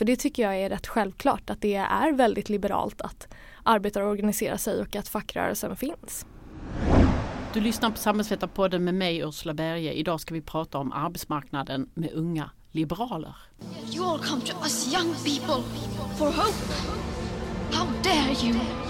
För det tycker jag är rätt självklart att det är väldigt liberalt att arbetare organiserar sig och att fackrörelsen finns. Du lyssnar på Samhällsvetarpodden med mig Ursula Berge. Idag ska vi prata om arbetsmarknaden med unga liberaler. You all come to us young people for hope. How dare you?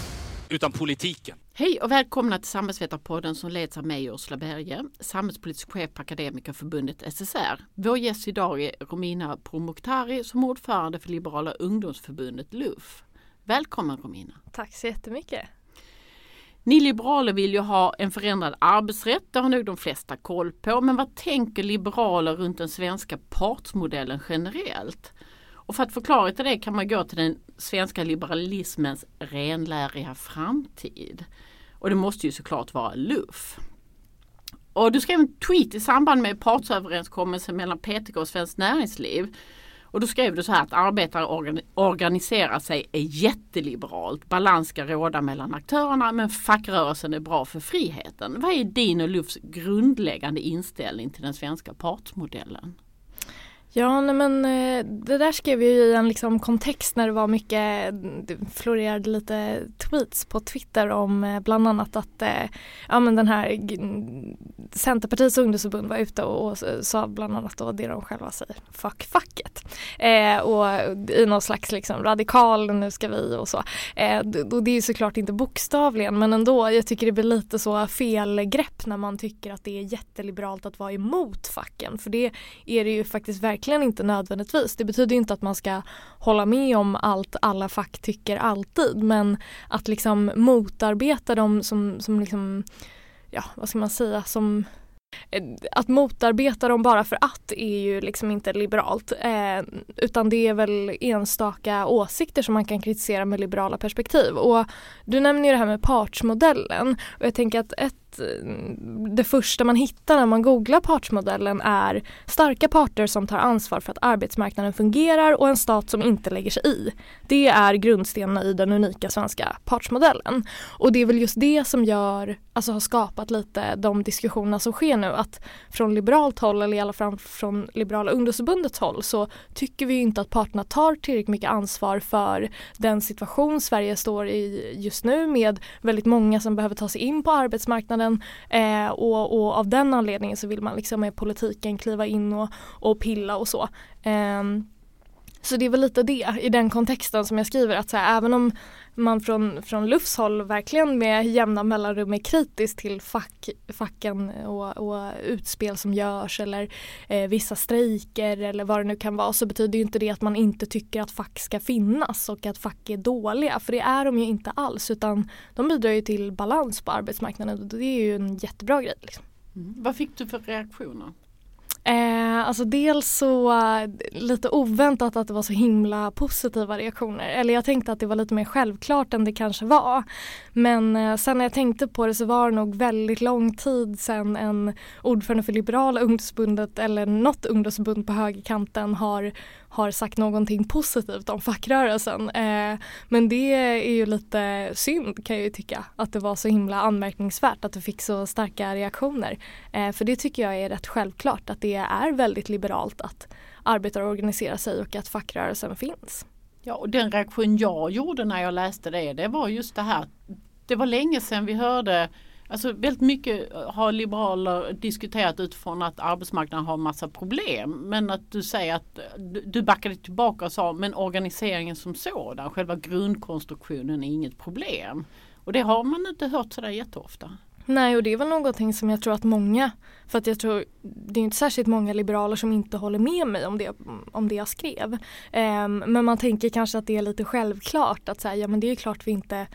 utan politiken. Hej och välkomna till Samhällsvetarpodden som leds av mig Ursula Berge, samhällspolitisk chef på Akademikerförbundet SSR. Vår gäst idag är Romina Pourmokhtari som ordförande för Liberala ungdomsförbundet LUF. Välkommen Romina! Tack så jättemycket! Ni liberaler vill ju ha en förändrad arbetsrätt, det har nog de flesta koll på. Men vad tänker liberaler runt den svenska partsmodellen generellt? Och för att förklara till det kan man gå till den svenska liberalismens renläriga framtid. Och det måste ju såklart vara LUF. Och du skrev en tweet i samband med partsöverenskommelsen mellan PTK och Svenskt Näringsliv och då skrev du så här att arbetare organiserar sig är jätteliberalt. Balans ska råda mellan aktörerna men fackrörelsen är bra för friheten. Vad är din och Lufs grundläggande inställning till den svenska partsmodellen? Ja, nej men eh, det där skrev jag i en liksom kontext när det var mycket, det florerade lite tweets på Twitter om eh, bland annat att eh, ja men den här Centerpartiets ungdomsförbund var ute och, sa bland annat då det de själva säger, fuck facket. Eh, och i någon slags liksom radikal, nu ska vi och så. Eh, och det är såklart inte bokstavligen men ändå, jag tycker det blir lite så felgrepp när man tycker att det är jätteliberalt att vara emot facken för det är det ju faktiskt verkligen verkligen inte nödvändigtvis. Det betyder inte att man ska hålla med om allt alla fack tycker alltid men att liksom motarbeta dem som, som liksom, ja vad ska man säga, som eh, att motarbeta dem bara för att är ju liksom inte liberalt eh, utan det är väl enstaka åsikter som man kan kritisera med liberala perspektiv. Och du nämner ju det här med partsmodellen och jag tänker att ett Eh, det första man hittar när man googlar partsmodellen är starka parter som tar ansvar för att arbetsmarknaden fungerar och en stat som inte lägger sig i. Det är grundstenarna i den unika svenska partsmodellen. Och det är väl just det som gör, alltså har skapat lite de diskussionerna som sker nu att från liberalt håll eller i alla fall från Liberala ungdomsförbundets håll så tycker vi inte att parterna tar tillräckligt mycket ansvar för den situation Sverige står i just nu med väldigt många som behöver ta sig in på arbetsmarknaden marknaden eh, och, och, av den anledningen så vill man liksom med politiken kliva in och, och pilla och så. Eh, så det är väl lite det i den kontexten som jag skriver att så här, även om man från, från Lufs håll verkligen med jämna mellanrum är kritisk till fack, facken och, och utspel som görs eller eh, vissa strejker eller vad det nu kan vara så betyder inte det att man inte tycker att fack ska finnas och att fack är dåliga för det är de ju inte alls utan de bidrar ju till balans på arbetsmarknaden och det är ju en jättebra grej. Liksom. Mm. Vad fick du för reaktioner? Eh, alltså dels så eh, lite oväntat att det var så himla positiva reaktioner. Eller jag tänkte att det var lite mer självklart än det kanske var. Men eh, sen när jag tänkte på det så var det nog väldigt lång tid sedan en ordförande för Liberala ungdomsförbundet eller något ungdomsförbund på högerkanten har har sagt någonting positivt om fackrörelsen. Eh, men det är ju lite synd kan jag ju tycka att det var så himla anmärkningsvärt att det fick så starka reaktioner. Eh, för det tycker jag är rätt självklart att det är väldigt liberalt att arbetare organiserar sig och att fackrörelsen finns. Ja och den reaktion jag gjorde när jag läste det det var just det här det var länge sedan vi hörde Alltså väldigt mycket eh, har liberaler diskuterat utifrån att arbetsmarknaden har massa problem. Men att du säger att eh, du backade tillbaka och sa men organiseringen som sådan, själva grundkonstruktionen är inget problem. Och det har man inte hört sådär jätteofta. Nej och det är väl någonting som jag tror att många, för att jag tror det är inte särskilt många liberaler som inte håller med mig om det, om det jag skrev. Um, men man tänker kanske att det är lite självklart att säga ja men det är klart vi inte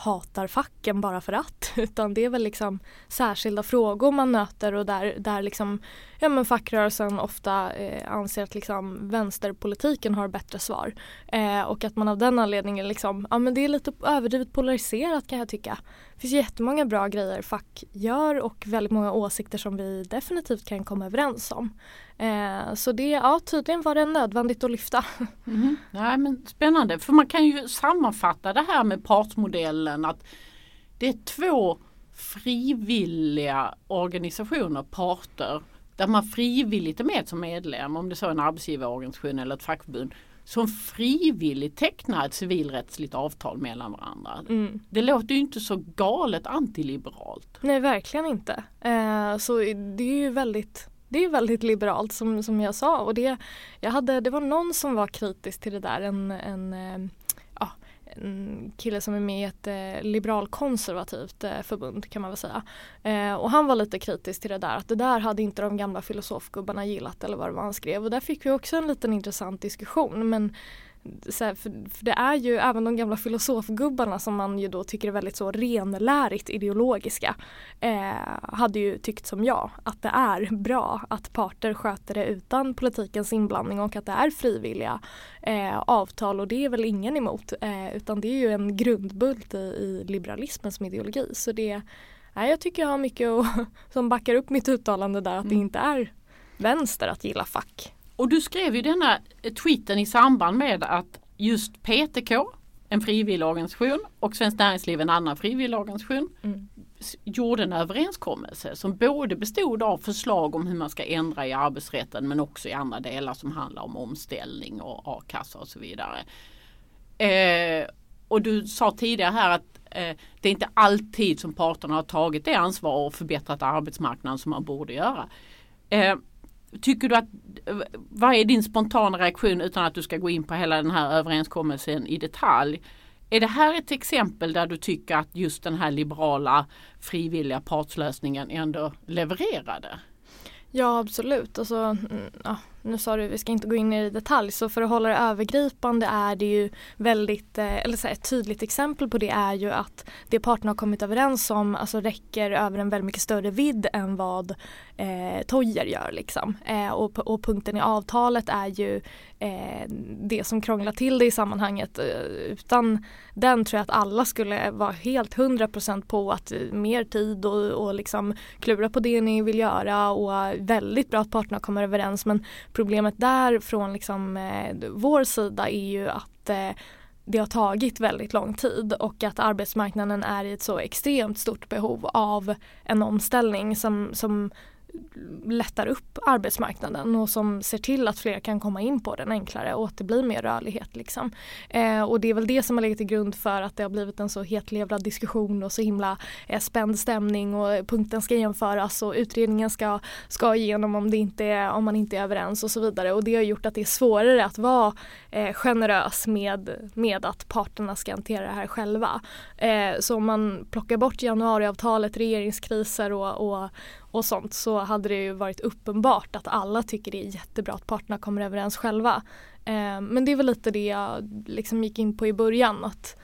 hatar facken bara för att. Utan det är väl liksom särskilda frågor man möter och där, där liksom ja, men fackrörelsen ofta eh, anser att liksom, vänsterpolitiken har bättre svar. Eh, och att man av den anledningen liksom, ja men det är lite överdrivet polariserat kan jag tycka. Det finns jättemånga bra grejer fack gör och väldigt många åsikter som vi definitivt kan komma överens om. Eh, så det, ja tydligen var det nödvändigt att lyfta. Mm. Nej, men spännande, för man kan ju sammanfatta det här med partsmodellen att det är två frivilliga organisationer, parter, där man frivilligt är med som medlem, om det så är en arbetsgivarorganisation eller ett fackförbund, som frivilligt tecknar ett civilrättsligt avtal mellan varandra. Mm. Det låter ju inte så galet antiliberalt. Nej verkligen inte. Eh, så det är ju väldigt det är väldigt liberalt som, som jag sa och det, jag hade, det var någon som var kritisk till det där, en, en, eh, en kille som är med i ett eh, liberalkonservativt eh, förbund kan man väl säga. Eh, och han var lite kritisk till det där att det där hade inte de gamla filosofgubbarna gillat eller vad det var han skrev och där fick vi också en liten intressant diskussion men här, för, för, det är ju även de gamla filosofgubbarna som man ju då tycker är väldigt så renlärigt ideologiska eh, hade ju tyckt som jag att det är bra att parter sköter det utan politikens inblandning och att det är frivilliga eh, avtal och det är väl ingen emot eh, utan det är ju en grundbult i, i liberalismen som ideologi så det Nej, jag tycker jag har mycket och, som backar upp mitt uttalande där att mm. det inte är vänster att gilla fack. Och du skrev ju denna tweeten i samband med att just PTK, en frivillig organisation och Svenskt Näringsliv, en annan frivillig organisation, mm. gjorde en överenskommelse som både bestod av förslag om hur man ska ändra i arbetsrätten men också i andra delar som handlar om omställning och a-kassa och så vidare. Eh, och du sa tidigare här att eh, det är inte alltid som parterna har tagit det ansvar och förbättrat arbetsmarknaden som man borde göra. Eh, Tycker du att, vad är din spontana reaktion utan att du ska gå in på hela den här överenskommelsen i detalj? Är det här ett exempel där du tycker att just den här liberala frivilliga partslösningen ändå levererade? Ja absolut. Alltså, mm, ja, nu sa du vi ska inte gå in i detalj så för att hålla det övergripande är det ju väldigt, eh, eller så här, ett tydligt exempel på det är ju att det parterna har kommit överens om alltså räcker över en väldigt mycket större vidd än vad eh, Toyer gör liksom. Eh, och, och punkten i avtalet är ju eh, det som krånglar till det i sammanhanget. Eh, utan den tror jag att alla skulle vara helt hundra procent på att eh, mer tid och, och liksom klura på det ni vill göra och väldigt bra att parterna kommer överens men Problemet där från liksom, eh, vår sida är ju att eh, det har tagit väldigt lång tid och att arbetsmarknaden är i ett så extremt stort behov av en omställning som, som lättar upp arbetsmarknaden och som ser till att fler kan komma in på den enklare och att det blir mer rörlighet. Liksom. Eh, och det är väl det som har legat till grund för att det har blivit en så hetlevrad diskussion och så himla eh, spänd stämning och punkten ska jämföras och utredningen ska, ska igenom om, det inte är, om man inte är överens och så vidare och det har gjort att det är svårare att vara eh, generös med, med att parterna ska hantera det här själva. Eh, så om man plockar bort januariavtalet, regeringskriser och, och och sånt så hade hade det ju varit uppenbart att alla tycker det är jättebra att parterna kommer överens själva. Eh, men det är väl lite det jag liksom gick in på i början att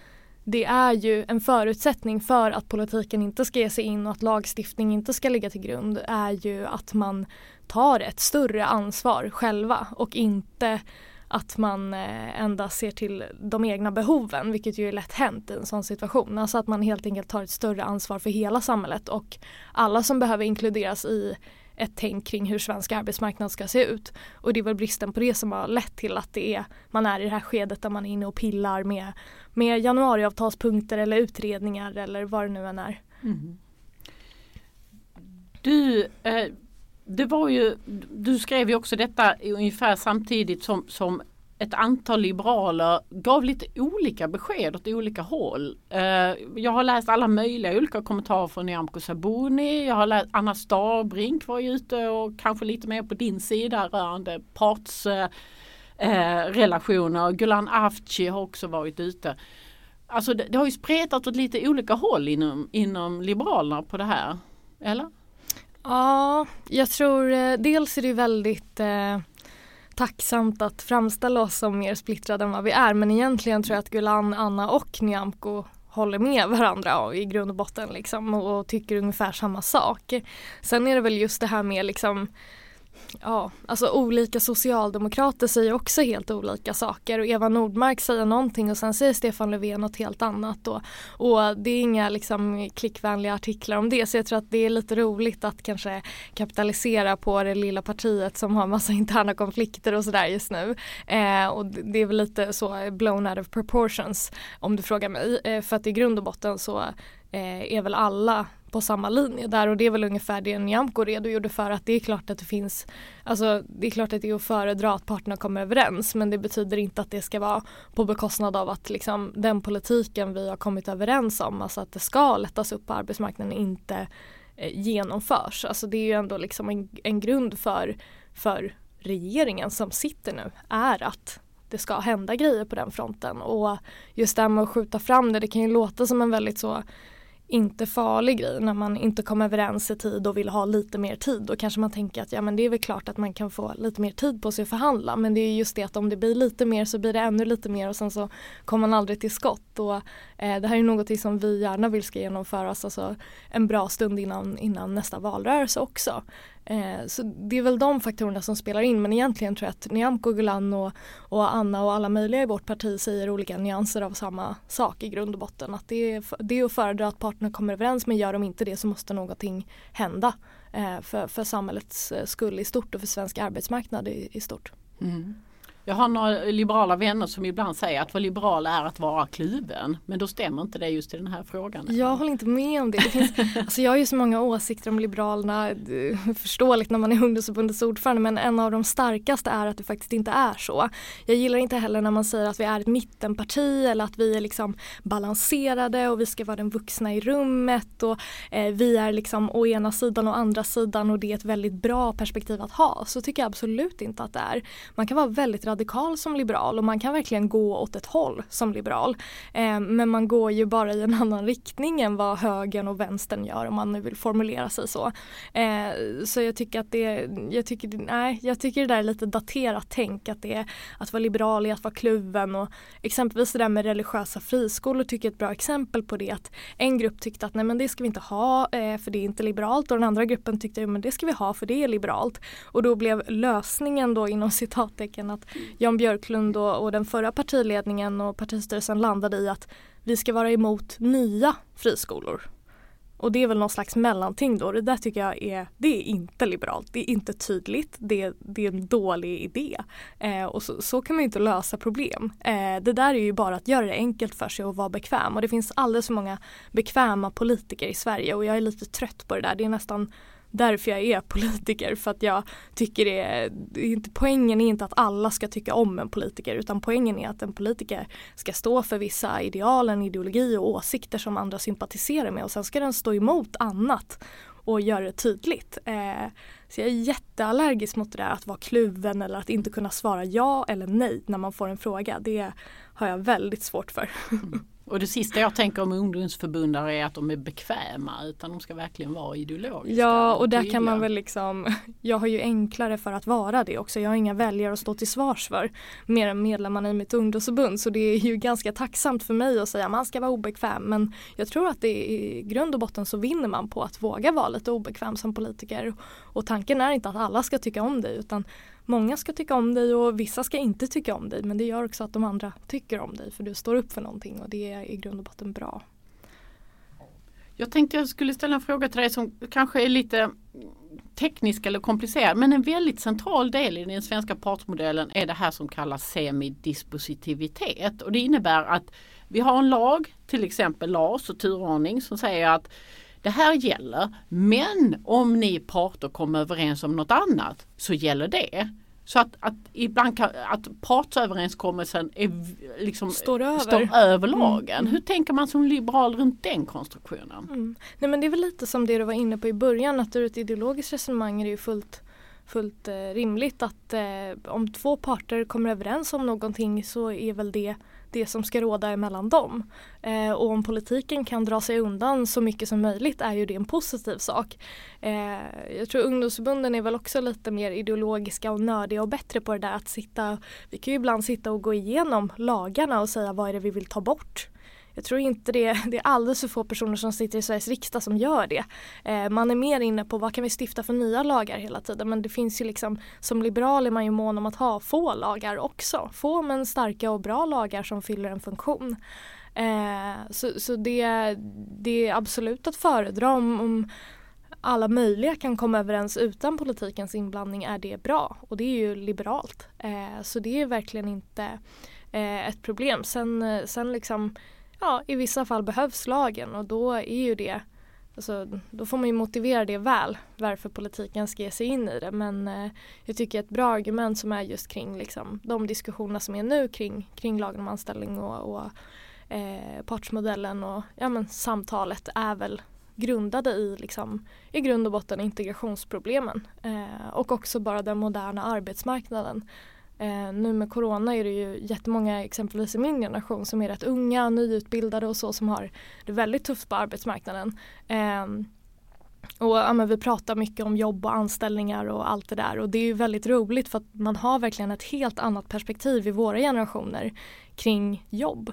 det är ju en förutsättning för att politiken inte ska ge sig in och att lagstiftning inte ska ligga till grund är ju att man tar ett större ansvar själva och inte att man eh, endast ser till de egna behoven vilket ju är lätt hänt i en sån situation. Alltså att man helt enkelt tar ett större ansvar för hela samhället och alla som behöver inkluderas i ett tänk kring hur svensk arbetsmarknad ska se ut. Och det är väl bristen på det som har lett till att det är, man är i det här skedet där man är inne och pillar med, med januariavtalspunkter eller utredningar eller vad det nu än är. Mm. Du, eh, det var ju, du skrev ju också detta ungefär samtidigt som, som ett antal liberaler gav lite olika besked åt olika håll. Eh, jag har läst alla möjliga olika kommentarer från Nyamko Sabuni. Jag har läst Anna Starbrink var ju ute och kanske lite mer på din sida rörande partsrelationer. Eh, eh, Gulan Avci har också varit ute. Alltså det, det har ju spretat åt lite olika håll inom, inom Liberalerna på det här. Eller? Ja, jag tror dels är det väldigt eh, tacksamt att framställa oss som mer splittrade än vad vi är men egentligen tror jag att Gulan, Anna och Nyamko håller med varandra i grund och botten liksom och tycker ungefär samma sak. Sen är det väl just det här med liksom Ja, alltså olika socialdemokrater säger också helt olika saker och Eva Nordmark säger någonting och sen säger Stefan Löfven något helt annat och, och det är inga liksom klickvänliga artiklar om det så jag tror att det är lite roligt att kanske kapitalisera på det lilla partiet som har massa interna konflikter och sådär just nu. Eh, och det är väl lite så blown out of proportions om du frågar mig eh, för att i grund och botten så eh, är väl alla på samma linje där och det är väl ungefär det Nyamko redogjorde för att det är klart att det finns Alltså det är klart att det är att föredra att parterna kommer överens men det betyder inte att det ska vara på bekostnad av att liksom den politiken vi har kommit överens om, alltså att det ska lättas upp på arbetsmarknaden inte eh, genomförs. Alltså det är ju ändå liksom en, en grund för, för regeringen som sitter nu är att det ska hända grejer på den fronten och just det här med att skjuta fram det, det kan ju låta som en väldigt så inte farlig grej när man inte kommer överens i tid och vill ha lite mer tid. Då kanske man tänker att ja men det är väl klart att man kan få lite mer tid på sig att förhandla men det är just det att om det blir lite mer så blir det ännu lite mer och sen så kommer man aldrig till skott. Och, eh, det här är något som vi gärna vill ska genomföras alltså, en bra stund innan, innan nästa valrörelse också. Eh, så det är väl de faktorerna som spelar in men egentligen tror jag att Nyamko, Gulan och, och Anna och alla möjliga i vårt parti säger olika nyanser av samma sak i grund och botten. Att det är, det är att föredra att parterna kommer överens men gör de inte det så måste någonting hända eh, för, för samhällets eh, skull i stort och för svensk arbetsmarknad i, i stort. Mm. Jag har några liberala vänner som ibland säger att vara liberal är att vara kluven. Men då stämmer inte det just i den här frågan. Jag håller inte med om det. det finns, alltså jag har ju så många åsikter om Liberalerna. Förståeligt när man är ungdomsförbundets ordförande men en av de starkaste är att det faktiskt inte är så. Jag gillar inte heller när man säger att vi är ett mittenparti eller att vi är liksom balanserade och vi ska vara den vuxna i rummet och eh, vi är liksom å ena sidan och andra sidan och det är ett väldigt bra perspektiv att ha. Så tycker jag absolut inte att det är. Man kan vara väldigt radikal radikal som liberal och man kan verkligen gå åt ett håll som liberal. Eh, men man går ju bara i en annan riktning än vad högern och vänstern gör om man nu vill formulera sig så. Eh, så jag tycker att det, jag tycker, nej, jag tycker det där är lite daterat tänk att det är att vara liberal är att vara kluven och exempelvis det där med religiösa friskolor tycker jag är ett bra exempel på det att en grupp tyckte att nej men det ska vi inte ha eh, för det är inte liberalt och den andra gruppen tyckte att det ska vi ha för det är liberalt och då blev lösningen då inom citattecken att Jan Björklund och, och den förra partiledningen och partistyrelsen landade i att vi ska vara emot nya friskolor. Och det är väl någon slags mellanting då. Det där tycker jag är, det är inte liberalt. Det är inte tydligt. Det, det är en dålig idé. Eh, och så, så, kan man ju inte lösa problem. Eh, det där är ju bara att göra det enkelt för sig och vara bekväm. Och det finns alldeles för många bekväma politiker i Sverige och jag är lite trött på det där. Det är nästan därför jag är politiker för att jag tycker det är, inte, poängen är inte att alla ska tycka om en politiker utan poängen är att en politiker ska stå för vissa ideal, en ideologi och åsikter som andra sympatiserar med och sen ska den stå emot annat och göra det tydligt. Eh, så jag är jätteallergisk mot det där att vara kluven eller att inte kunna svara ja eller nej när man får en fråga. Det har jag väldigt svårt för. Mm. Och det sista jag tänker om ungdomsförbundare är att de är bekväma utan de ska verkligen vara ideologiska. Ja och där kan man väl liksom, jag har ju enklare för att vara det också. Jag har inga väljare att stå till svars för mer än medlemmarna i mitt ungdomsförbund så det är ju ganska tacksamt för mig att säga man ska vara obekväm men jag tror att det i grund och botten så vinner man på att våga vara lite obekväm som politiker. Och tanken är inte att alla ska tycka om dig utan många ska tycka om dig och vissa ska inte tycka om dig men det gör också att de andra tycker om dig för du står upp för någonting och det är i grund och botten bra. Jag tänkte jag skulle ställa en fråga till dig som kanske är lite teknisk eller komplicerad men en väldigt central del i den svenska partsmodellen är det här som kallas semidispositivitet och det innebär att vi har en lag, till exempel LAS och turordning som säger att det här gäller men om ni parter kommer överens om något annat så gäller det. Så att, att ibland kan, att partsöverenskommelsen är liksom, står över, står över lagen. Mm. Hur tänker man som liberal runt den konstruktionen? Mm. Nej men det är väl lite som det du var inne på i början att ur ett ideologiskt resonemang är det ju fullt fullt eh, rimligt att eh, om två parter kommer överens om någonting så är väl det det som ska råda mellan dem. Eh, och om politiken kan dra sig undan så mycket som möjligt är ju det en positiv sak. Eh, jag tror ungdomsförbunden är väl också lite mer ideologiska och nördiga och bättre på det där att sitta, vi kan ju ibland sitta och gå igenom lagarna och säga vad är det vi vill ta bort jag tror inte det, det är alldeles för få personer som sitter i Sveriges riksdag som gör det. Eh, man är mer inne på vad kan vi stifta för nya lagar hela tiden men det finns ju liksom som liberal är man ju mån om att ha få lagar också. Få men starka och bra lagar som fyller en funktion. Eh, så så det, det är absolut att föredra om, om alla möjliga kan komma överens utan politikens inblandning är det bra och det är ju liberalt. Eh, så det är verkligen inte eh, ett problem. Sen, eh, sen liksom, ja i vissa fall behövs lagen och då är ju det Alltså, då får man ju motivera det väl varför politiken ska ge sig in i det men eh, jag tycker ett bra argument som är just kring liksom, de diskussioner som är nu kring, kring lagen om anställning och, och eh, partsmodellen och ja, men, samtalet är väl grundade i, liksom, i grund och botten integrationsproblemen eh, och också bara den moderna arbetsmarknaden. Eh, nu med corona är det ju jättemånga exempelvis i min generation som är rätt unga, nyutbildade och så som har det väldigt tufft på arbetsmarknaden. Eh, och ja, vi pratar mycket om jobb och anställningar och allt det där och det är ju väldigt roligt för att man har verkligen ett helt annat perspektiv i våra generationer kring jobb.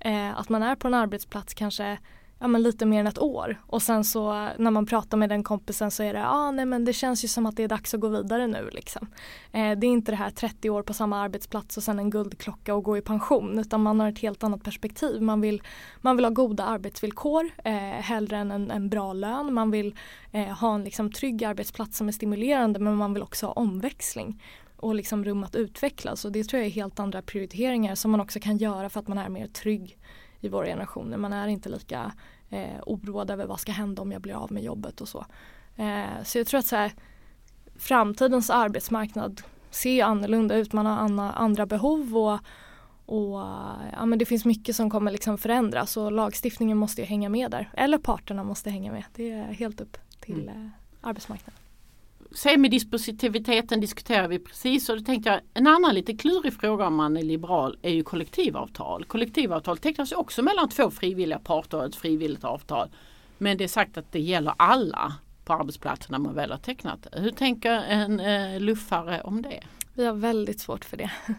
Eh, att man är på en arbetsplats kanske ja, men lite mer än ett år och sen så när man pratar med den kompisen så är det ah, nej men det känns ju som att det är dags att gå vidare nu liksom. Eh, det är inte det här 30 år på samma arbetsplats och sen en guldklocka och gå i pension utan man har ett helt annat perspektiv. Man vill, man vill ha goda arbetsvillkor eh, hellre än en, en bra lön. Man vill eh, ha en liksom, trygg arbetsplats som är stimulerande men man vill också ha omväxling och liksom rum att utvecklas och det tror jag är helt andra prioriteringar som man också kan göra för att man är mer trygg i våra generationer. Man är inte lika eh, oroad över vad ska hända om jag blir av med jobbet och så. Eh, så jag tror att så här, framtidens arbetsmarknad ser annorlunda ut. Man har andra, andra behov och, och ja, men det finns mycket som kommer liksom förändras och lagstiftningen måste hänga med där. Eller parterna måste hänga med. Det är helt upp till mm. eh, arbetsmarknaden semidispositiviteten diskuterar vi precis och då tänkte jag en annan lite klurig fråga om man är liberal är ju kollektivavtal. Kollektivavtal tecknas också mellan två frivilliga parter och ett frivilligt avtal. Men det är sagt att det gäller alla på arbetsplatsen när man väl har tecknat Hur tänker en eh, luffare om det? Vi har väldigt svårt för det.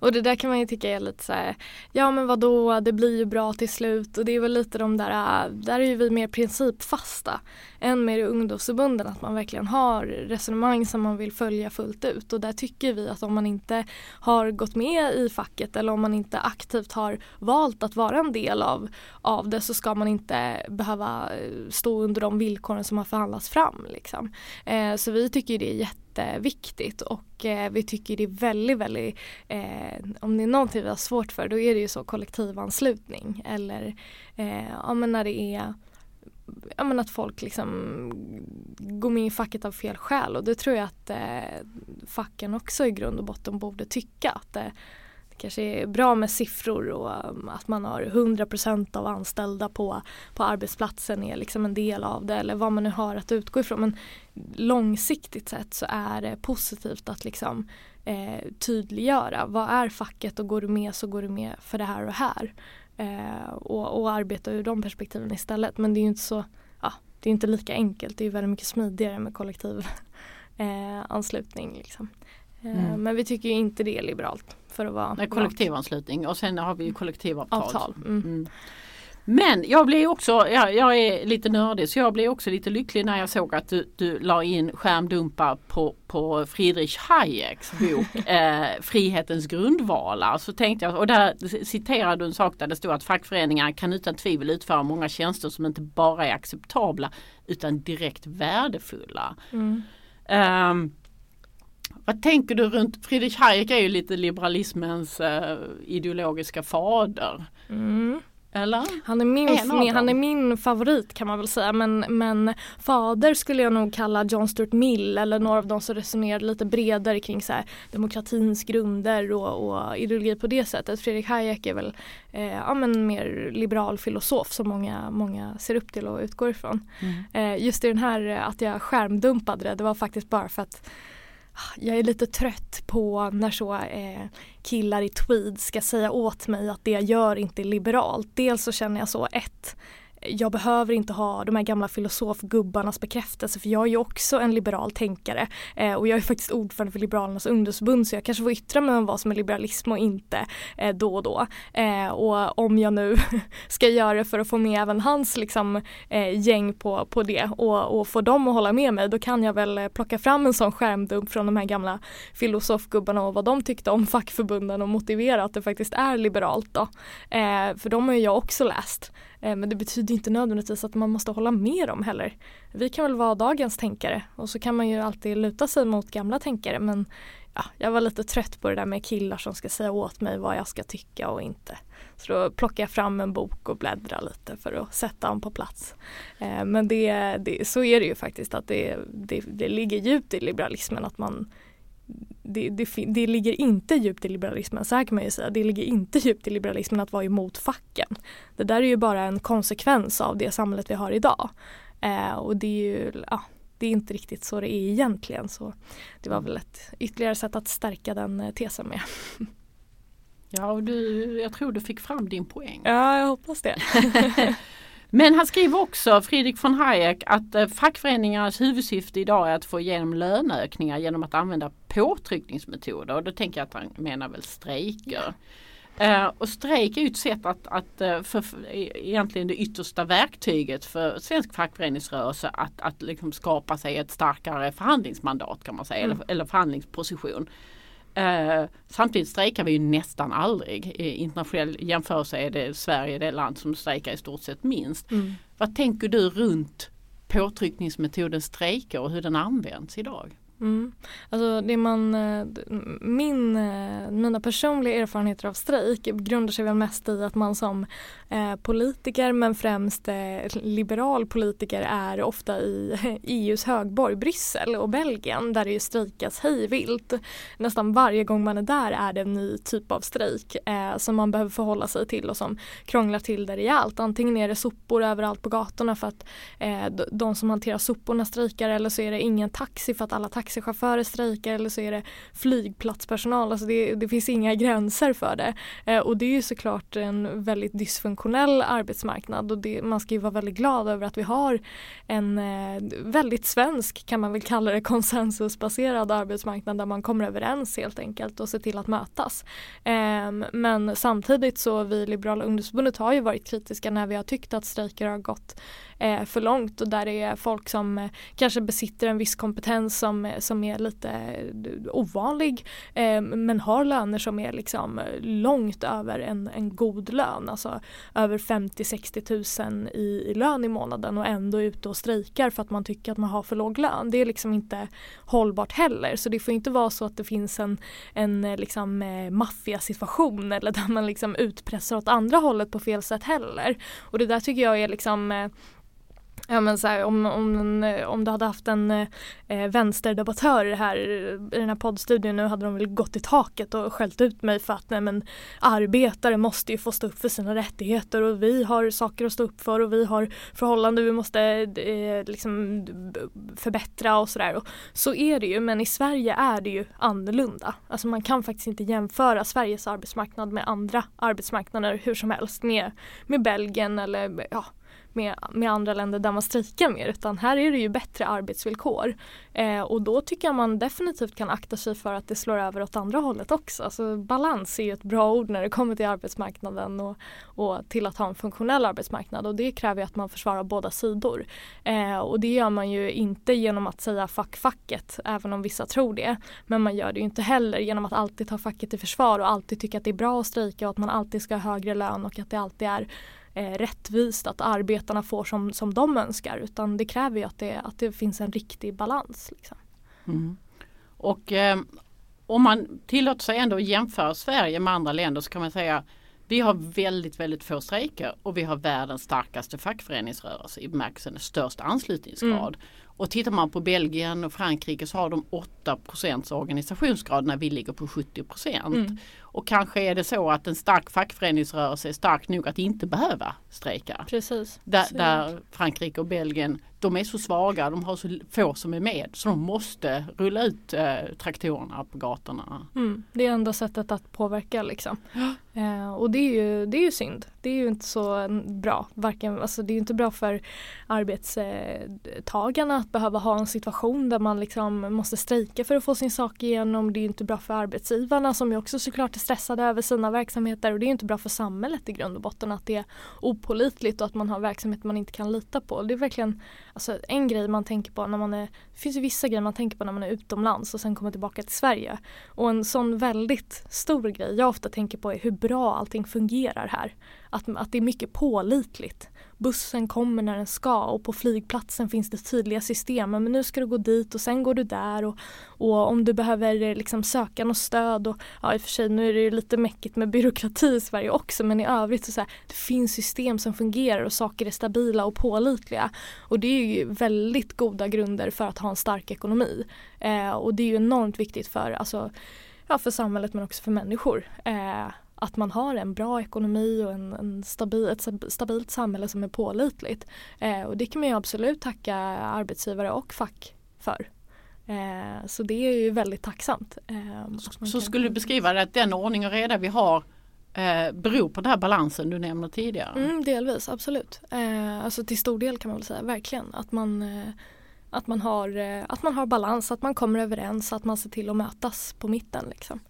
Och det där kan man ju tycka är lite så här, ja men vadå, det blir ju bra till slut och det är väl lite de där, där är ju vi mer principfasta än med ungdomsförbunden att man verkligen har resonemang som man vill följa fullt ut och där tycker vi att om man inte har gått med i facket eller om man inte aktivt har valt att vara en del av, av det så ska man inte behöva eh, stå under de villkoren som har förhandlats fram. Liksom. Eh, så vi tycker det är jätteviktigt. Och eh, vi tycker det är väldigt, väldigt eh, om det är någonting vi har svårt för då är det ju så kollektivanslutning. Eller eh, ja, men när det är ja, men att folk liksom går med i facket av fel skäl. Och det tror jag att eh, facken också i grund och botten borde tycka. Att eh, kanske är bra med siffror och um, att man har 100% av anställda på, på arbetsplatsen är liksom en del av det eller vad man nu har att utgå ifrån. Men långsiktigt sett så är det positivt att liksom eh, tydliggöra vad är facket och går du med så går du med för det här och här eh, och, och arbeta ur de perspektiven istället. Men det är ju inte så, ja, det är inte lika enkelt. Det är väldigt mycket smidigare med kollektiv eh, anslutning. Liksom. Eh, mm. Men vi tycker inte det är liberalt för att vara kollektivanslutning och sen har vi ju kollektivavtal. Avtal. Mm. Mm. Men jag blev också, jag, jag är lite nördig så jag blev också lite lycklig när jag såg att du, du la in skärmdumpar på, på Friedrich Hayeks bok eh, Frihetens grundvalar. Så tänkte jag, och där citerade du en sak där det stod att fackföreningar kan utan tvivel utföra många tjänster som inte bara är acceptabla utan direkt värdefulla. Mm. Um, vad tänker du runt, Friedrich Hayek är ju lite liberalismens uh, ideologiska fader. Mm. Eller? Han är, min, han är min favorit kan man väl säga men, men fader skulle jag nog kalla John Stuart Mill eller några av de som resonerade lite bredare kring så här, demokratins grunder och, och ideologi på det sättet. Fredrik Hayek är väl eh, ja, men mer liberal filosof som många, många ser upp till och utgår ifrån. Mm. Eh, just i den här att jag skärmdumpade det, det var faktiskt bara för att jag är lite trött på när så eh, killar i tweed ska säga åt mig att det jag gör inte är liberalt. Dels så känner jag så, ett, jag behöver inte ha de här gamla filosofgubbarnas bekräftelse för jag är ju också en liberal tänkare eh, och jag är faktiskt ordförande för Liberalernas ungdomsförbund så jag kanske får yttra mig om vad som är liberalism och inte eh, då och då. Eh, och om jag nu ska göra det för att få med även hans liksom, eh, gäng på, på det och, och få dem att hålla med mig då kan jag väl eh, plocka fram en sån skärmdump från de här gamla filosofgubbarna och vad de tyckte om fackförbunden och motivera att det faktiskt är liberalt då. Eh, för de har ju jag också läst. Eh, men det betyder inte nödvändigtvis att man måste hålla med dem heller. Vi kan väl vara dagens tänkare och så kan man ju alltid luta sig mot gamla tänkare men ja, jag var lite trött på det där med killar som ska säga åt mig vad jag ska tycka och inte. Så då plockar jag fram en bok och bläddrar lite för att sätta dem på plats. Eh, men det, det, så är det ju faktiskt att det, det, det ligger djupt i liberalismen att man det, det, det, ligger inte djupt i liberalismen, så här kan man ju säga. Det ligger inte djupt i liberalismen att vara emot facken. Det där är ju bara en konsekvens av det samhället vi har idag. Eh, och det är ju, ja, det är inte riktigt så det är egentligen. Så det var väl ett ytterligare sätt att stärka den eh, tesen med. Ja, och du, jag tror du fick fram din poäng. Ja, jag hoppas det. Men han skriver också, Friedrich von Hayek, att eh, fackföreningarnas huvudsyfte idag är att få igenom löneökningar genom att använda påtryckningsmetoder. Och då tänker jag att han menar väl strejker. Uh, och strejk är ju ett sätt att, att uh, för, för, egentligen det yttersta verktyget för svensk fackföreningsrörelse att, att liksom skapa sig ett starkare förhandlingsmandat kan man säga, mm. eller, eller förhandlingsposition. Uh, samtidigt strejkar vi ju nästan aldrig. I internationell jämförelse är det Sverige det land som strejkar i stort sett minst. Mm. Vad tänker du runt påtryckningsmetoden strejker och hur den används idag? Mm. Alltså det man, eh, min, eh, mina personliga erfarenheter av strejk grundar sig väl mest i att man som eh, politiker men främst eh, liberal politiker är ofta i EUs högborg Bryssel och Belgien där det ju strejkas hejvilt. Nästan varje gång man är där är det en ny typ av strejk eh, som man behöver förhålla sig till och som krånglar till det rejält. Antingen är det sopor överallt på gatorna för att eh, de som hanterar soporna strejkar eller så är det ingen taxi för att alla taxi taxichaufförer strejkar eller så är det flygplatspersonal. Alltså det, det finns inga gränser för det. Eh, och det är ju såklart en väldigt dysfunktionell arbetsmarknad och det, man ska ju vara väldigt glad över att vi har en eh, väldigt svensk kan man väl kalla det konsensusbaserad arbetsmarknad där man kommer överens helt enkelt och ser till att mötas. Eh, men samtidigt så vi Liberala ungdomsförbundet har ju varit kritiska när vi har tyckt att strejker har gått eh, för långt och där det är folk som eh, kanske besitter en viss kompetens som, eh, som är lite eh, ovanlig eh, men har löner som är liksom eh, långt över en, en god lön, alltså över 50-60 000 i, i lön i månaden och ändå är ute och strejkar för att man tycker att man har för låg lön. Det är liksom inte hållbart heller så det får inte vara så att det finns en, en eh, liksom maffiasituation eller där man liksom utpressar åt andra hållet på fel sätt heller. Och det där tycker jag är liksom Ja men så här, om, om, om du hade haft en eh, vänsterdebattör här i den här poddstudion nu hade de väl gått i taket och skällt ut mig för att nej men arbetare måste ju få stå upp för sina rättigheter och vi har saker att stå upp för och vi har förhållanden vi måste eh, liksom förbättra och sådär. Så är det ju men i Sverige är det ju annorlunda. Alltså man kan faktiskt inte jämföra Sveriges arbetsmarknad med andra arbetsmarknader hur som helst med, med Belgien eller ja, med, med andra länder där man strejkar mer utan här är det ju bättre arbetsvillkor. Eh, och då tycker jag man definitivt kan akta sig för att det slår över åt andra hållet också. Alltså, balans är ju ett bra ord när det kommer till arbetsmarknaden och, och till att ha en funktionell arbetsmarknad och det kräver att man försvarar båda sidor. Eh, och det gör man ju inte genom att säga fuck facket även om vissa tror det. Men man gör det ju inte heller genom att alltid ta facket i försvar och alltid tycka att det är bra att strejka och att man alltid ska ha högre lön och att det alltid är eh, rättvist att arbetarna får som, som de önskar utan det kräver ju att det, att det finns en riktig balans. Liksom. Mm. Och eh, om man tillåter sig ändå att jämföra Sverige med andra länder så kan man säga vi har väldigt, väldigt få strejker och vi har världens starkaste fackföreningsrörelse i bemärkelsen störst anslutningsgrad. Mm. Och tittar man på Belgien och Frankrike så har de 8% organisationsgrad när vi ligger på 70 Mm. Och kanske är det så att en stark fackföreningsrörelse är stark nog att inte behöva strejka. Precis. Där, där Frankrike och Belgien, de är så svaga, de har så få som är med så de måste rulla ut eh, traktorerna på gatorna. Mm, det är enda sättet att påverka liksom. Eh, och det är, ju, det är ju synd. Det är ju inte så mm, bra. Varken, alltså det är inte bra för arbetstagarna att behöva ha en situation där man liksom måste strejka för att få sin sak igenom. Det är ju inte bra för arbetsgivarna som ju också såklart stressade över sina verksamheter och det är ju inte bra för samhället i grund och botten att det är opålitligt och att man har verksamhet man inte kan lita på. Det är verkligen alltså, en grej man tänker på när man är, det finns ju vissa grejer man tänker på när man är utomlands och sen kommer tillbaka till Sverige. Och en sån väldigt stor grej jag ofta tänker på är hur bra allting fungerar här. Att, att det är mycket pålitligt. Bussen kommer när den ska och på flygplatsen finns det tydliga system. Men nu ska du gå dit och sen går du där och, och om du behöver eh, liksom söka något stöd och ja i och för sig nu är det ju lite mäckigt med byråkrati i Sverige också men i övrigt så, så här, det finns system som fungerar och saker är stabila och pålitliga. Och det är ju väldigt goda grunder för att ha en stark ekonomi. Eh, och det är ju enormt viktigt för, alltså, ja, för samhället men också för människor. Eh, att man har en bra ekonomi och en, en stabil, ett stab- stabilt samhälle som är pålitligt. Eh, och det kan man ju absolut tacka arbetsgivare och fack för. Eh, så det är ju väldigt tacksamt. Eh, Så kan- skulle du beskriva det att den ordning och reda vi har eh, beror på den här balansen du nämnde tidigare? Mm, delvis, absolut. Eh, alltså till stor del kan man väl säga, verkligen. Att man, eh, att, man har, eh, att man har balans, att man kommer överens, att man ser till att mötas på mitten. Liksom.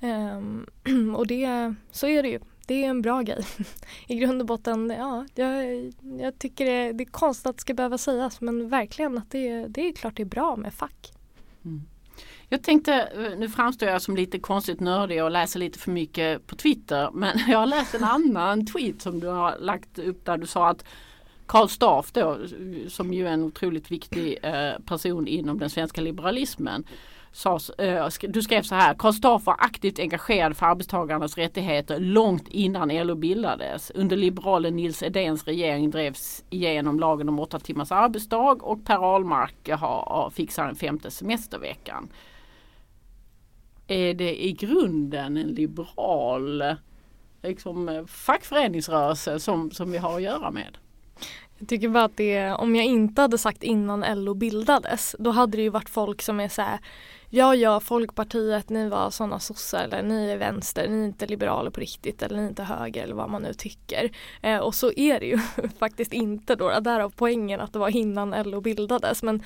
Ehm, och det, så är det ju. Det är en bra grej. I grund och botten, ja, jag, jag tycker det, det är konstigt att det ska behöva sägas men verkligen att det, det är klart det är bra med fack. Jag tänkte, eh, nu framstår jag som lite konstigt nördig och läser lite för mycket på Twitter men jag har läst en annan tweet som du har lagt upp där du sa att Karl Staff då, eh, som ju är en otroligt viktig eh, person inom den svenska liberalismen. Sa, du skrev så här, Karl Staff var aktivt engagerad för arbetstagarnas rättigheter långt innan LO bildades. Under liberalen Nils Edéns regering drevs igenom lagen om åtta timmars arbetsdag och Per Ahlmark har, fixar den femte semesterveckan. Är det i grunden en liberal liksom, fackföreningsrörelse som, som vi har att göra med? Jag tycker bara att det, om jag inte hade sagt innan LO bildades, då hade det ju varit folk som är så här, ja ja Folkpartiet, ni var sådana sossar eller ni är vänster, ni är inte liberaler på riktigt eller ni är inte höger eller vad man nu tycker. Eh, och så är det ju faktiskt inte då, därav poängen att det var innan LO bildades. Men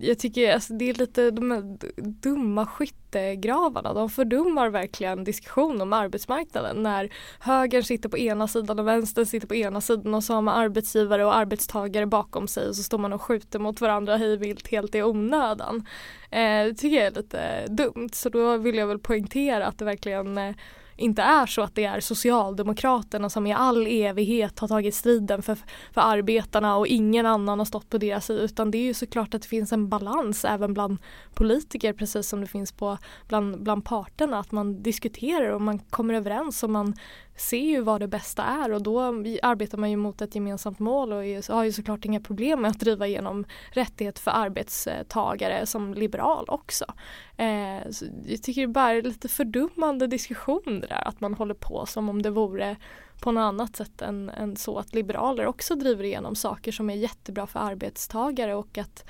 jag tycker alltså, det är lite de här dumma skyttegravarna, de fördummar verkligen diskussion om arbetsmarknaden när högern sitter på ena sidan och vänstern sitter på ena sidan och så har man arbetsgivare och arbetstagare bakom sig och så står man och skjuter mot varandra hejvilt helt i onödan. Eh, det tycker jag är lite dumt. Så då vill jag väl poängtera att det verkligen eh, inte är så att det är Socialdemokraterna som i all evighet har tagit striden för, för arbetarna och ingen annan har stått på deras sida. Utan det är ju såklart att det finns en balans även bland politiker precis som det finns på bland, bland parterna. Att man diskuterar och man kommer överens och man ser ju vad det bästa är och då mm, arbetar man ju mot ett gemensamt mål och har ju såklart inga problem med att driva igenom rättighet för arbetstagare som liberal också. Eh, så jag tycker det bara är lite fördummande diskussion det där att man håller på som om det vore på något annat sätt än, än så att liberaler också driver igenom saker som är jättebra för arbetstagare och att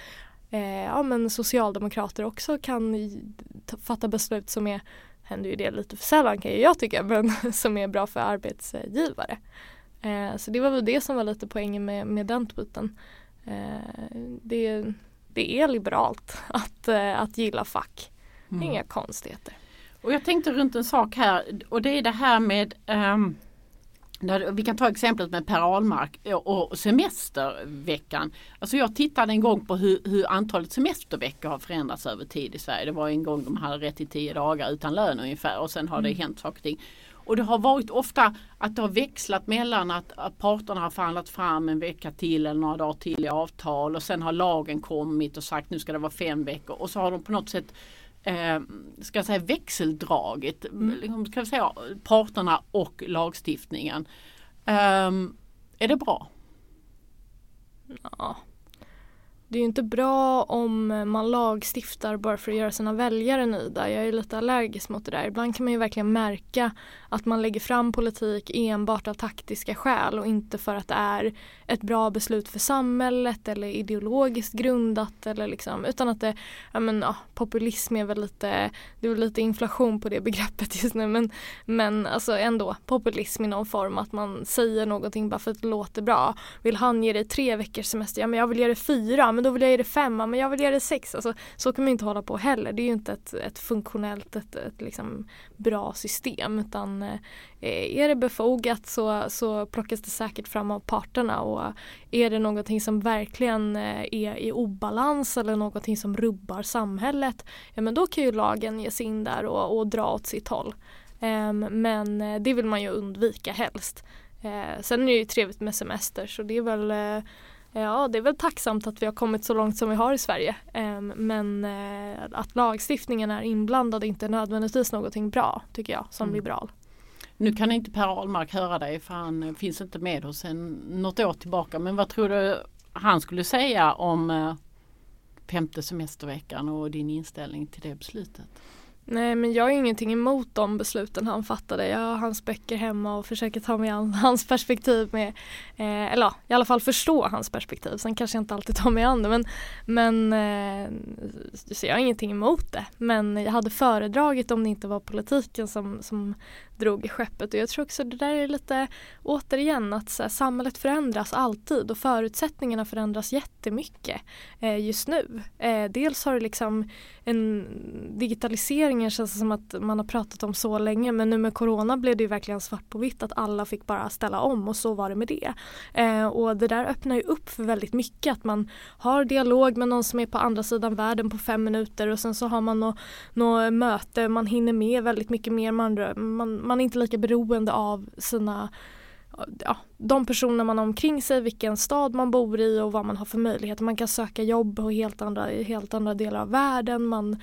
eh, ja, men socialdemokrater också kan i- ta- fatta beslut som är händer ju det lite för sällan kan ju jag tycka men som är bra för arbetsgivare. Eh, så det var väl det som var lite poängen med, med den tweeten. Eh, det, det är liberalt att, eh, att gilla fack. Inga konstigheter. Och jag tänkte runt en sak här och det är det här med när, vi kan ta exemplet med Per Ahlmark och semesterveckan. Alltså jag tittade en gång på hur, hur antalet semesterveckor har förändrats över tid i Sverige. Det var en gång de hade rätt till tio dagar utan lön ungefär och sen har det hänt saker och ting. Och det har varit ofta att det har växlat mellan att, att parterna har förhandlat fram en vecka till eller några dagar till i avtal och sen har lagen kommit och sagt nu ska det vara fem veckor och så har de på något sätt eh, ska jag säga växeldraget, mm. ska jag säga, parterna och lagstiftningen. Eh, är det bra? Ja. det är ju inte bra om man lagstiftar bara för att göra sina väljare nöjda. Jag är lite allergisk mot det där. Ibland kan man ju verkligen märka att man lägger fram politik enbart av taktiska skäl och inte för att det är ett bra beslut för samhället eller ideologiskt grundat eller liksom utan att det, ja men ja, populism är väl lite, det är väl lite inflation på det begreppet just nu men, men alltså ändå populism i någon form att man säger någonting bara för att det låter bra. Vill han ge dig tre veckors semester? Ja men jag vill ge dig fyra men då vill jag ge dig fem, men jag vill ge dig sex. Alltså, så kan man inte hålla på heller. Det är ju inte ett, ett funktionellt, ett, ett liksom bra system utan eh, är det befogat så, så plockas det säkert fram av parterna och är det någonting som verkligen eh, är i obalans eller någonting som rubbar samhället ja men då kan ju lagen ge sig in där och, och dra åt sitt håll. Ehm, men eh, det vill man ju undvika helst. Sen är det ju trevligt med semester så det är väl Ja, det är väl tacksamt att vi har kommit så långt som vi har i Sverige. Um, men uh, att lagstiftningen är inblandad är inte nödvändigtvis någonting bra tycker jag som mm. liberal. Nu kan inte Per Ahlmark höra dig för han finns inte med oss sen något år tillbaka. Men vad tror du han skulle säga om femte semesterveckan och din inställning till det beslutet? Nej men jag har ingenting emot de besluten han fattade. Jag har hans böcker hemma och försöker ta mig an hans perspektiv med, eh, eller ja, i alla fall förstå hans perspektiv. Sen kanske jag inte alltid tar mig an det men, men eh, så jag har ingenting emot det. Men jag hade föredragit om det inte var politiken som, som drog i skeppet och jag tror också det där är lite återigen att så här, samhället förändras alltid och förutsättningarna förändras jättemycket eh, just nu. Eh, dels har det liksom en digitaliseringen känns som att man har pratat om så länge men nu med corona blev det ju verkligen svart på vitt att alla fick bara ställa om och så var det med det. Eh, och det där öppnar ju upp för väldigt mycket att man har dialog med någon som är på andra sidan världen på fem minuter och sen så har man något nå möte, man hinner med väldigt mycket mer, man, man man är inte lika beroende av sina ja, de personer man har omkring sig, vilken stad man bor i och vad man har för möjligheter. Man kan söka jobb på helt andra, i helt andra delar av världen. Man,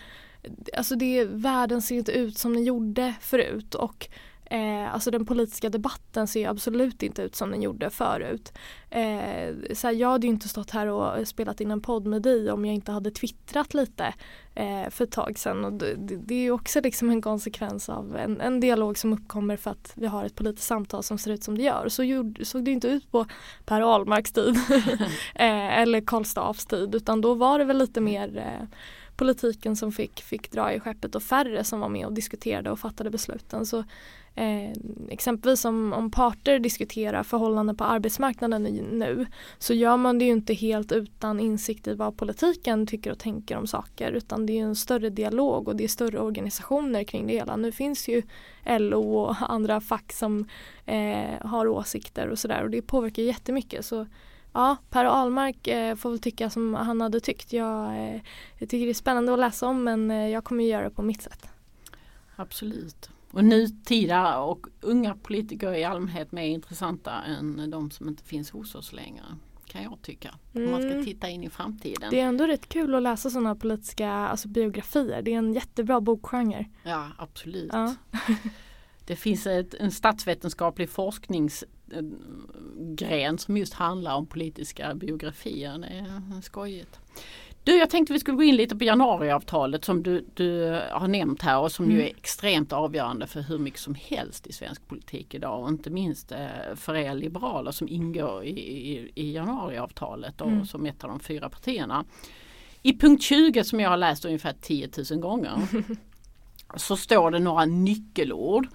alltså det, världen ser inte ut som den gjorde förut och Eh, alltså den politiska debatten ser absolut inte ut som den gjorde förut. Eh, så här, jag hade ju inte stått här och spelat in en podd med dig om jag inte hade twittrat lite eh, för ett tag sedan. Och det, det är också liksom en konsekvens av en, en, dialog som uppkommer för att vi har ett politiskt samtal som ser ut som det gör. Så gjorde, såg det inte ut på Per Ahlmarks tid eh, eller Karl Staafs tid utan då var det väl lite mer eh, politiken som fick, fick dra i skeppet och färre som var med och diskuterade och fattade besluten. Så Eh, exempelvis om, om parter diskuterar förhållanden på arbetsmarknaden nu så gör man det ju inte helt utan insikt i vad politiken tycker och tänker om saker utan det är en större dialog och det är större organisationer kring det hela. Nu finns ju LO och andra fack som eh, har åsikter och sådär och det påverkar jättemycket. Så ja, Per Ahlmark eh, får väl tycka som han hade tyckt. Jag, eh, jag tycker det är spännande att läsa om men eh, jag kommer göra det på mitt sätt. Absolut. Och nutida och unga politiker i allmänhet mer intressanta än de som inte finns hos oss längre. Kan jag tycka. Mm. Om man ska mm. titta in i framtiden. Det är ändå rätt kul att läsa sådana politiska alltså biografier. Det är en jättebra bokgenre. Ja absolut. Ja. det finns ett, en statsvetenskaplig forskningsgren som just handlar om politiska biografier. Det är skojigt. Du, jag tänkte vi skulle gå in lite på januariavtalet som du, du har nämnt här och som mm. ju är extremt avgörande för hur mycket som helst i svensk politik idag och inte minst eh, för er liberaler som ingår i, i, i januariavtalet och mm. som ett av de fyra partierna. I punkt 20 som jag har läst ungefär 10 000 gånger så står det några nyckelord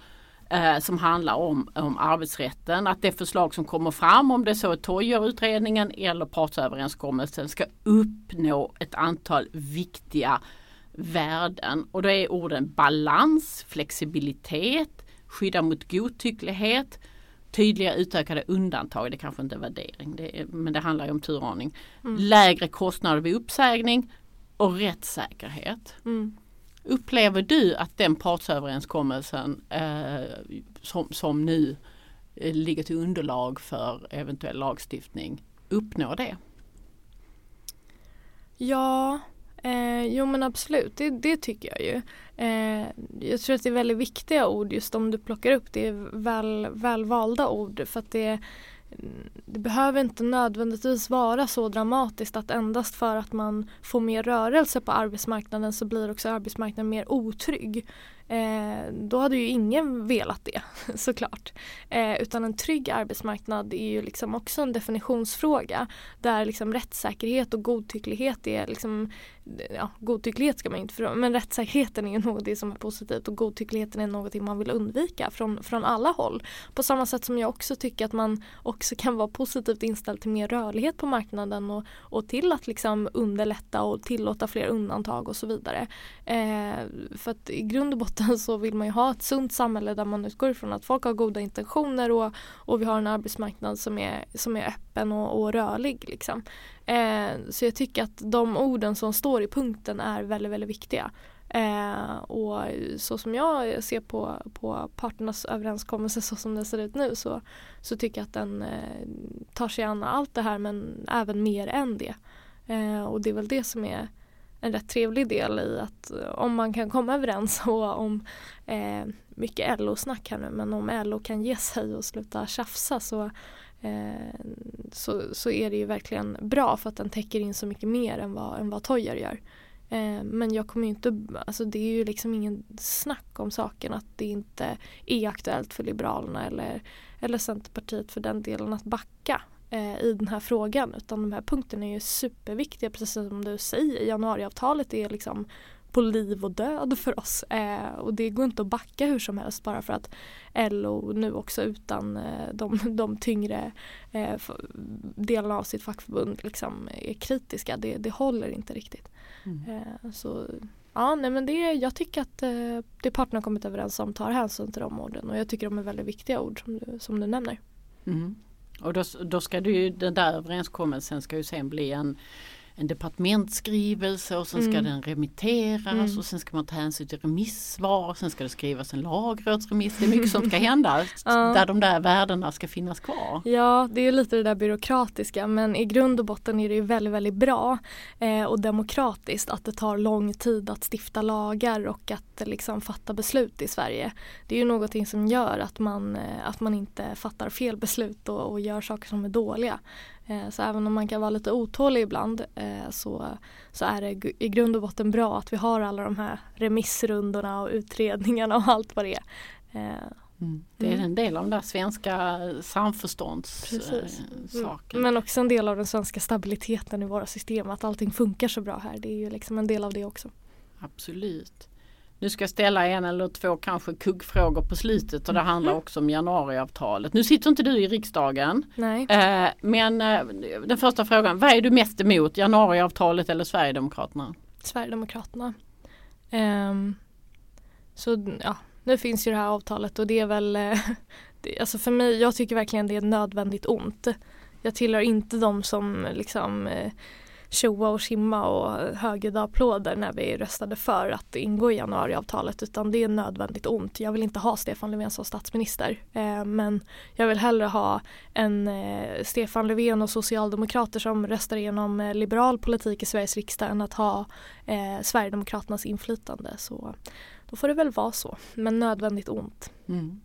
eh, som handlar om, om arbetsrätten. Att det förslag som kommer fram, om det så är Toijer-utredningen eller partsöverenskommelsen, ska uppnå ett antal viktiga värden. Och då är orden balans, flexibilitet, skydda mot godtycklighet, tydliga utökade undantag, det kanske inte är värdering, det är, men det handlar ju om turordning. Mm. Lägre kostnader vid uppsägning och rättssäkerhet. Mm. Upplever du att den partsöverenskommelsen eh, som, som nu eh, ligger till underlag för eventuell lagstiftning uppnår det? Ja, eh, jo men absolut, det, det tycker jag ju. Eh, jag tror att det är väldigt viktiga ord just om du plockar upp det är väl, väl valda ord för att det det behöver inte nödvändigtvis vara så dramatiskt att endast för att man får mer rörelse på arbetsmarknaden så blir också arbetsmarknaden mer otrygg. Eh, då hade ju ingen velat det såklart. Eh, utan en trygg arbetsmarknad är ju liksom också en definitionsfråga där liksom rättssäkerhet och godtycklighet är liksom ja, godtycklighet ska man inte förstå men rättssäkerheten är ju något som är positivt och godtyckligheten är något man vill undvika från, från alla håll. På samma sätt som jag också tycker att man också kan vara positivt inställd till mer rörlighet på marknaden och, och till att liksom underlätta och tillåta fler undantag och så vidare. Eh, för att i grund och botten utan så vill man ju ha ett sunt samhälle där man utgår ifrån att folk har goda intentioner och, och vi har en arbetsmarknad som är, som är öppen och, och rörlig. Liksom. Eh, så jag tycker att de orden som står i punkten är väldigt, väldigt viktiga. Eh, och så som jag ser på, på parternas överenskommelse så som den ser ut nu så, så tycker jag att den eh, tar sig an allt det här men även mer än det. Eh, och det är väl det som är en rätt trevlig del i att eh, om man kan komma överens och om eh, mycket LO-snack här nu men om LO kan ge sig och sluta tjafsa så Eh, så, så är det ju verkligen bra för att den täcker in så mycket mer än vad, än vad Toyer gör. Eh, men jag kommer ju inte, alltså det är ju liksom ingen snack om saken att det inte är aktuellt för Liberalerna eller, eller Centerpartiet för den delen att backa eh, i den här frågan utan de här punkterna är ju superviktiga precis som du säger. Januariavtalet är liksom på liv och död för oss. Eh, och det går inte att backa hur som helst bara för att LO nu också utan eh, de, de tyngre eh, delarna av sitt fackförbund liksom är kritiska. Det, det håller inte riktigt. Mm. Eh, så ja, nej, men det, jag tycker att eh, det parterna kommit överens om tar hänsyn till de orden och jag tycker de är väldigt viktiga ord som du, som du nämner. Mm. Och då, då ska du ju, den där överenskommelsen ska ju sen bli en en departementsskrivelse och sen ska mm. den remitteras mm. och sen ska man ta hänsyn till remissvar. Sen ska det skrivas en lagrådsremiss. Det är mycket som ska hända ja. där de där värdena ska finnas kvar. Ja, det är lite det där byråkratiska men i grund och botten är det ju väldigt, väldigt bra eh, och demokratiskt att det tar lång tid att stifta lagar och att liksom fatta beslut i Sverige. Det är ju någonting som gör att man, eh, att man inte fattar fel beslut och, och gör saker som är dåliga. Eh, så även om man kan vara lite otålig ibland eh, så, så är det i grund och botten bra att vi har alla de här remissrundorna och utredningarna och allt vad det är. Eh, mm. Det är mm. en del av den där svenska samförståndssaken. Mm. Men också en del av den svenska stabiliteten i våra system. Att allting funkar så bra här. Det är ju liksom en del av det också. Absolut. Nu ska jag ställa en eller två kanske kuggfrågor på slutet och det handlar mm. också om januariavtalet. Nu sitter inte du i riksdagen. Nej. Eh, men eh, den första frågan, vad är du mest emot? Januariavtalet eller Sverigedemokraterna? Sverigedemokraterna. Um, så ja, nu finns ju det här avtalet och det är väl, eh, det, alltså för mig, jag tycker verkligen det är nödvändigt ont. Jag tillhör inte de som liksom tjoa och simma och högljudda applåder när vi röstade för att ingå i januariavtalet utan det är nödvändigt ont. Jag vill inte ha Stefan Löfven som statsminister eh, men jag vill hellre ha en eh, Stefan Löfven och socialdemokrater som röstar igenom eh, liberal politik i Sveriges riksdag än att ha eh, Sverigedemokraternas inflytande. Så då får det väl vara så, men nödvändigt ont. Mm.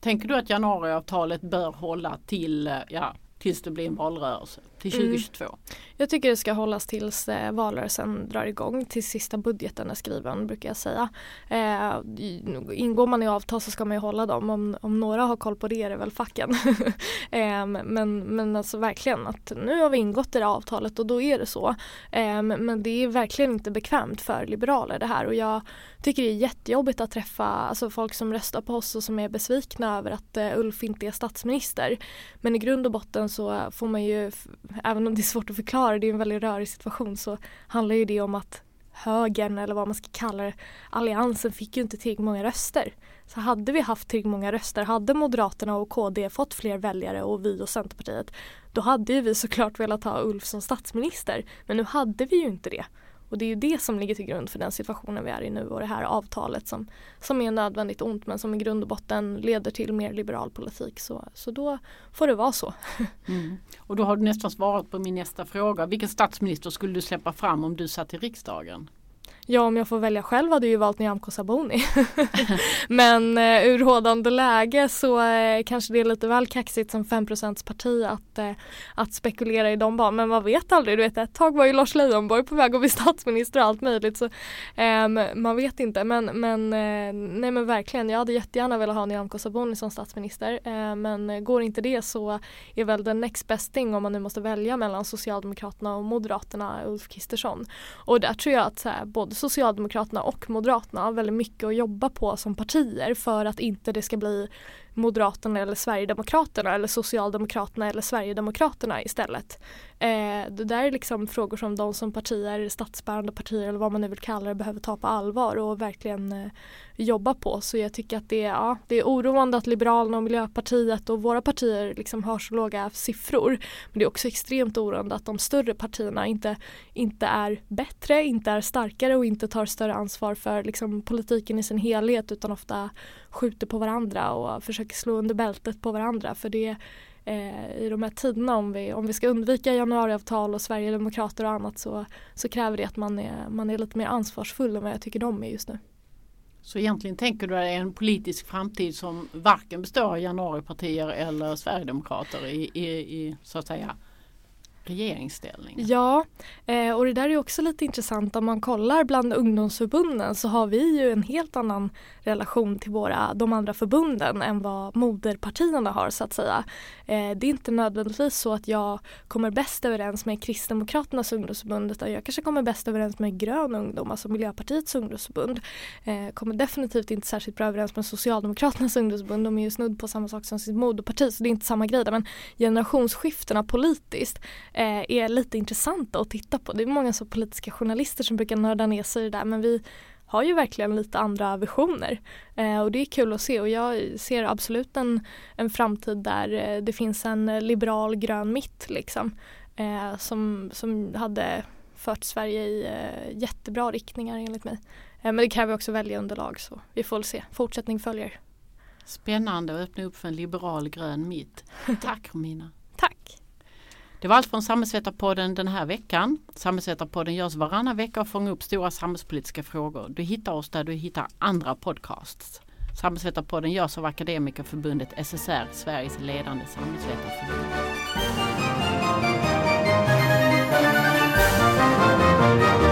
Tänker du att januariavtalet bör hålla till eh, ja, tills det blir en valrörelse till 2022. Mm. Jag tycker det ska hållas tills eh, valrörelsen drar igång, tills sista budgeten är skriven brukar jag säga. Eh, ingår man i avtal så ska man ju hålla dem, om, om några har koll på det är det väl facken. eh, men, men alltså verkligen att nu har vi ingått i det avtalet och då är det så. Eh, men det är verkligen inte bekvämt för liberaler det här och jag tycker det är jättejobbigt att träffa alltså, folk som röstar på oss och som är besvikna över att uh, Ulf inte är statsminister. Men i grund och botten så får man ju även om det är svårt att förklara, det är en väldigt rörig situation så handlar ju det om att högern eller vad man ska kalla det, alliansen fick ju inte tillräckligt många röster. Så hade vi haft tillräckligt många röster, hade Moderaterna och KD fått fler väljare och vi och Centerpartiet, då hade ju vi såklart velat ha Ulf som statsminister. Men nu hade vi ju inte det. Och det är ju det som ligger till grund för den situationen vi är i nu och det här avtalet som, som är nödvändigt ont men som i grund och botten leder till mer liberal politik. Så, så då får det vara så. Mm. Och då har du nästan svarat på min nästa fråga. Vilken statsminister skulle du släppa fram om du satt i riksdagen? Ja, om jag får välja själv hade jag ju valt Nyamko Sabuni. Men eh, ur rådande läge så eh, kanske det är lite väl kaxigt som 5 parti att, eh, att spekulera i de barnen. Men man vet aldrig. Du vet, ett tag var ju Lars Leijonborg på väg att bli statsminister och allt möjligt. Så, ehm, man vet inte. Men, men, eh, nej, men verkligen, jag hade jättegärna velat ha Nyamko Sabuni som statsminister. Eh, men går inte det så är väl den next best thing om man nu måste välja mellan Socialdemokraterna och Moderaterna Ulf Kristersson. Och där tror jag att så här, både Socialdemokraterna och Moderaterna har väldigt mycket att jobba på som partier för att inte det ska bli Moderaterna eller Sverigedemokraterna eller Socialdemokraterna eller Sverigedemokraterna istället. Eh, det där är liksom frågor som de som partier, statsbärande partier eller vad man nu vill kalla det behöver ta på allvar och verkligen eh, jobba på. Så jag tycker att det är, ja, det är oroande att Liberalerna och Miljöpartiet och våra partier liksom har så låga siffror. Men det är också extremt oroande att de större partierna inte, inte är bättre, inte är starkare och inte tar större ansvar för liksom, politiken i sin helhet utan ofta skjuter på varandra och försöker slå under bältet på varandra. För det eh, i de här tiderna om vi, om vi ska undvika januariavtal och Sverigedemokrater och annat så, så kräver det att man är, man är lite mer ansvarsfull än vad jag tycker de är just nu. Så egentligen tänker du dig en politisk framtid som varken består av januaripartier eller Sverigedemokrater i, i, i så att säga regeringsställning. Ja, eh, och det där är också lite intressant om man kollar bland ungdomsförbunden så har vi ju en helt annan relation till våra, de andra förbunden än vad moderpartierna har så att säga. Eh, det är inte nödvändigtvis så att jag kommer bäst överens med Kristdemokraternas ungdomsförbund utan jag kanske kommer bäst överens med Grön ungdom, alltså Miljöpartiets ungdomsförbund. Eh, kommer definitivt inte särskilt bra överens med Socialdemokraternas ungdomsförbund, de är ju snudd på samma sak som sitt moderparti så det är inte samma grej där men generationsskiftena politiskt Eh, är lite intressanta att titta på. Det är många så politiska journalister som brukar nörda ner sig i det där men vi har ju verkligen lite andra visioner. Eh, och det är kul att se och jag ser absolut en, en framtid där eh, det finns en liberal grön mitt liksom. Eh, som, som hade fört Sverige i eh, jättebra riktningar enligt mig. Eh, men det kräver också väljarunderlag så vi får väl se. Fortsättning följer. Spännande att öppna upp för en liberal grön mitt. Tack Romina. Det var allt från Samhällsvetarpodden den här veckan. Samhällsvetarpodden görs varannan vecka och fångar upp stora samhällspolitiska frågor. Du hittar oss där du hittar andra podcasts. Samhällsvetarpodden görs av Akademikerförbundet SSR, Sveriges ledande samhällsvetarförbund.